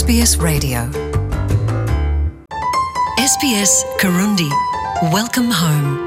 SBS Radio. SBS Karundi. Welcome home.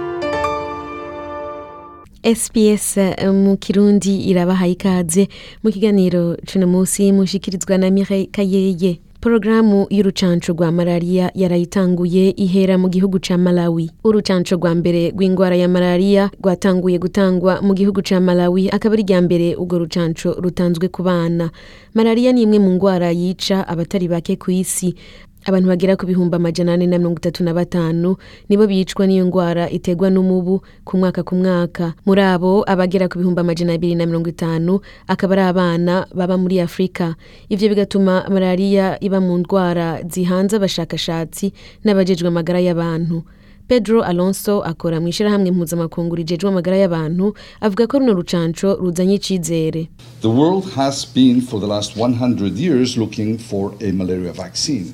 SPS eh, mu kirundi irabahaye ikaze mu kiganiro cuno munsi mushikirizwa na Mireille Kayeye porogaramu y'urucanco rwa malariya yarayitanguye ihera mu gihugu ca Malawi. Urucanco rwa mbere rw'ingwara ya malariya rwatanguye gutangwa mu gihugu ca Malawi akaba ari rya mbere urwo rucanco rutanzwe ku bana. Malariya ni imwe mu ngwara yica abatari bake ku isi. Abantu bagera ku bihumbi amajana ane na mirongo itatu na batanu nibo bicwa n'iyo ngwara iterwa n'umubu ku mwaka ku mwaka. Muri abo abagera ku bihumbi amajana abiri na mirongo itanu akaba ari abana baba muri afurika ivyo bigatuma malariya iba mu ndwara zihanze abashakashatsi n'abajejwe amagara y'abantu. Pedro alonso akora mu ishirahamwe mpuzamakungu rijejwe amagara y'abantu avuga ko runo rucanco ruzanye icizere The world has been for the last 100 years looking for a malaria vaccine.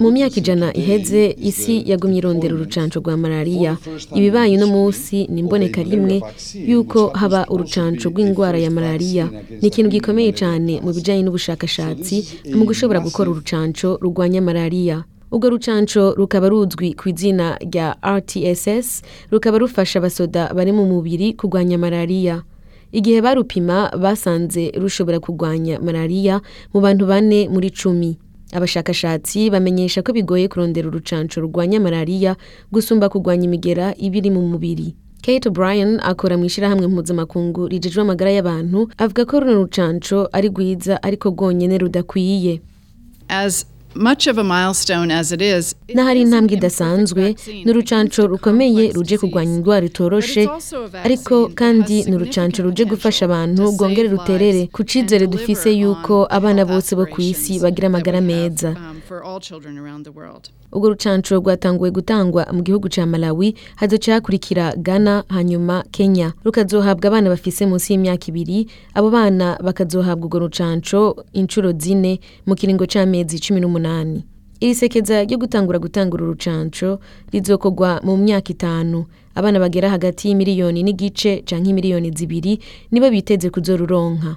Mu myaka ijana iheze is isi yagumye irondera urucanco rwa malariya. Ibibaye uno munsi ni imboneka rimwe yuko haba urucanco the ya malariya. Ni ikintu gikomeye cyane mu bijanye n'ubushakashatsi mu gushobora gukora urucanco rurwanya malariya. Urwo rucanco rukaba ruzwi ku izina rya rtss rukaba rufasha abasoda bari mu mubiri kurwanya malariya. Igihe barupima basanze rushobora kurwanya malariya mu bantu bane muri cumi. Abashakashatsi bamenyesha ko bigoye kurondera urucanco rurwanya malariya gusumba kurwanya imigera iba iri mu mubiri. Kate o'brien akora mu ishyirahamwe mpuzamakungu rijejwe amagara y'abantu avuga ko runo rucanco ari rwiza ariko rwonyene rudakwiye. Much of a milestone as it is, it n'ahari intambwe idasanzwe ni urucanco rukomeye ruje kurwanya indwara itoroshe. Ariko kandi ni urucanco ruje gufasha abantu rwongere ruterere ku cizere dufise yuko abana bose bo ku isi bagira amagara meza. um, for all children around the world. urwo rucanco rwatanguwe gutangwa mu gihugu ca malawi hazoca hakurikira ghana hanyuma kenya. Rukazohabwa abana bafise munsi y'imyaka ibiri abo bana bakazohabwa urwo rucanco inshuro zine mu kiringo c'amezi cumi n'umunani. Iri sekeza ryo gutangura gutanga uru rucanco rizokorwa mu myaka itanu. Abana bagera hagati y'imiliyoni n'igice canke imiliyoni zibiri nibo biteze kuzoruronka.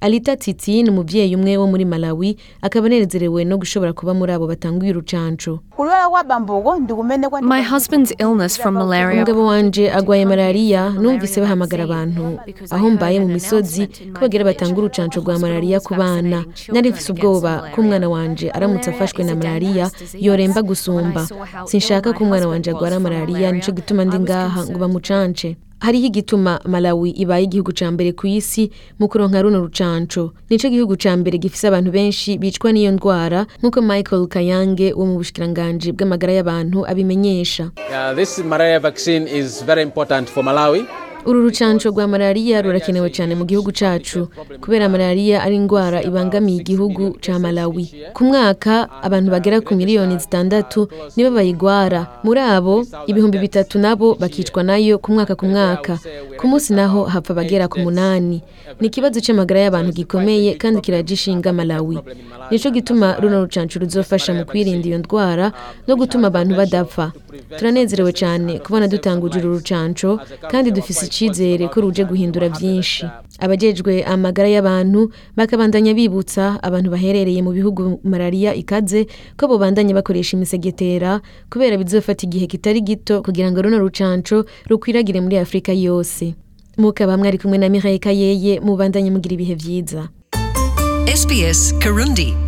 Alita Titi ni umuvyeyi umwe wo muri Malawi akaba anezerewe no gushobora kuba muri abo batanguye urucanco. Kulwala kwa bambogo ndikumenekwa My husband's illness from malaria umugabo wanje agwaye malariya numvise bahamagara abantu. Aho mbaye mu misozi ko bagira batanga urucanco rwa malariya ku bana. Nari mfise ubwoba ko umwana wanje aramutse afashwe na malariya yoremba gusumba. Sinshaka ko umwana wanje agwara malariya nico gituma ndi ngaha ngo bamucance. Hariho igituma malawi ibaye igihugu ca mbere ku isi mu kuronka runo rucanco nico gihugu ca mbere gifise abantu benshi bicwa n'iyo ndwara nk'uko michael kayange wo mu bushikiranganji bw'amagara y'abantu abimenyesha Uh, this malaria vaccine is very important for Malawi. Uru rucanco rwa malariya rurakenewe cyane mu gihugu cacu kubera malariya ari indwara ibangamiye igihugu ca malawi. Ku mwaka abantu bagera ku miliyoni zitandatu nibo bayigwara. Muri abo ibihumbi bitatu nabo bakicwa na yo ku mwaka ku mwaka. Ku munsi naho hapfa abagera ku munani. Ni ikibazo c'amagara y'abantu gikomeye kandi kiragishinga malawi. Nico gituma runo rucanco ruzofasha mu kwirinda iyo ndwara no gutuma abantu badapfa turanezerewe cyane kubona dutanguje uru rucanco kandi dufise icizere ko ruje guhindura byinshi. Abajejwe amagara y'abantu bakabandanya bibutsa abantu baherereye mu bihugu malariya ikaze ko bobandanya bakoresha imisegetera kubera bizofata igihe kitari gito kugira ngo runo rucanco rukwiragire muri afurika yose. Mukaba mwari kumwe na Mireille Kayeye mubandanye mugira ibihe vyiza SBS Karundi.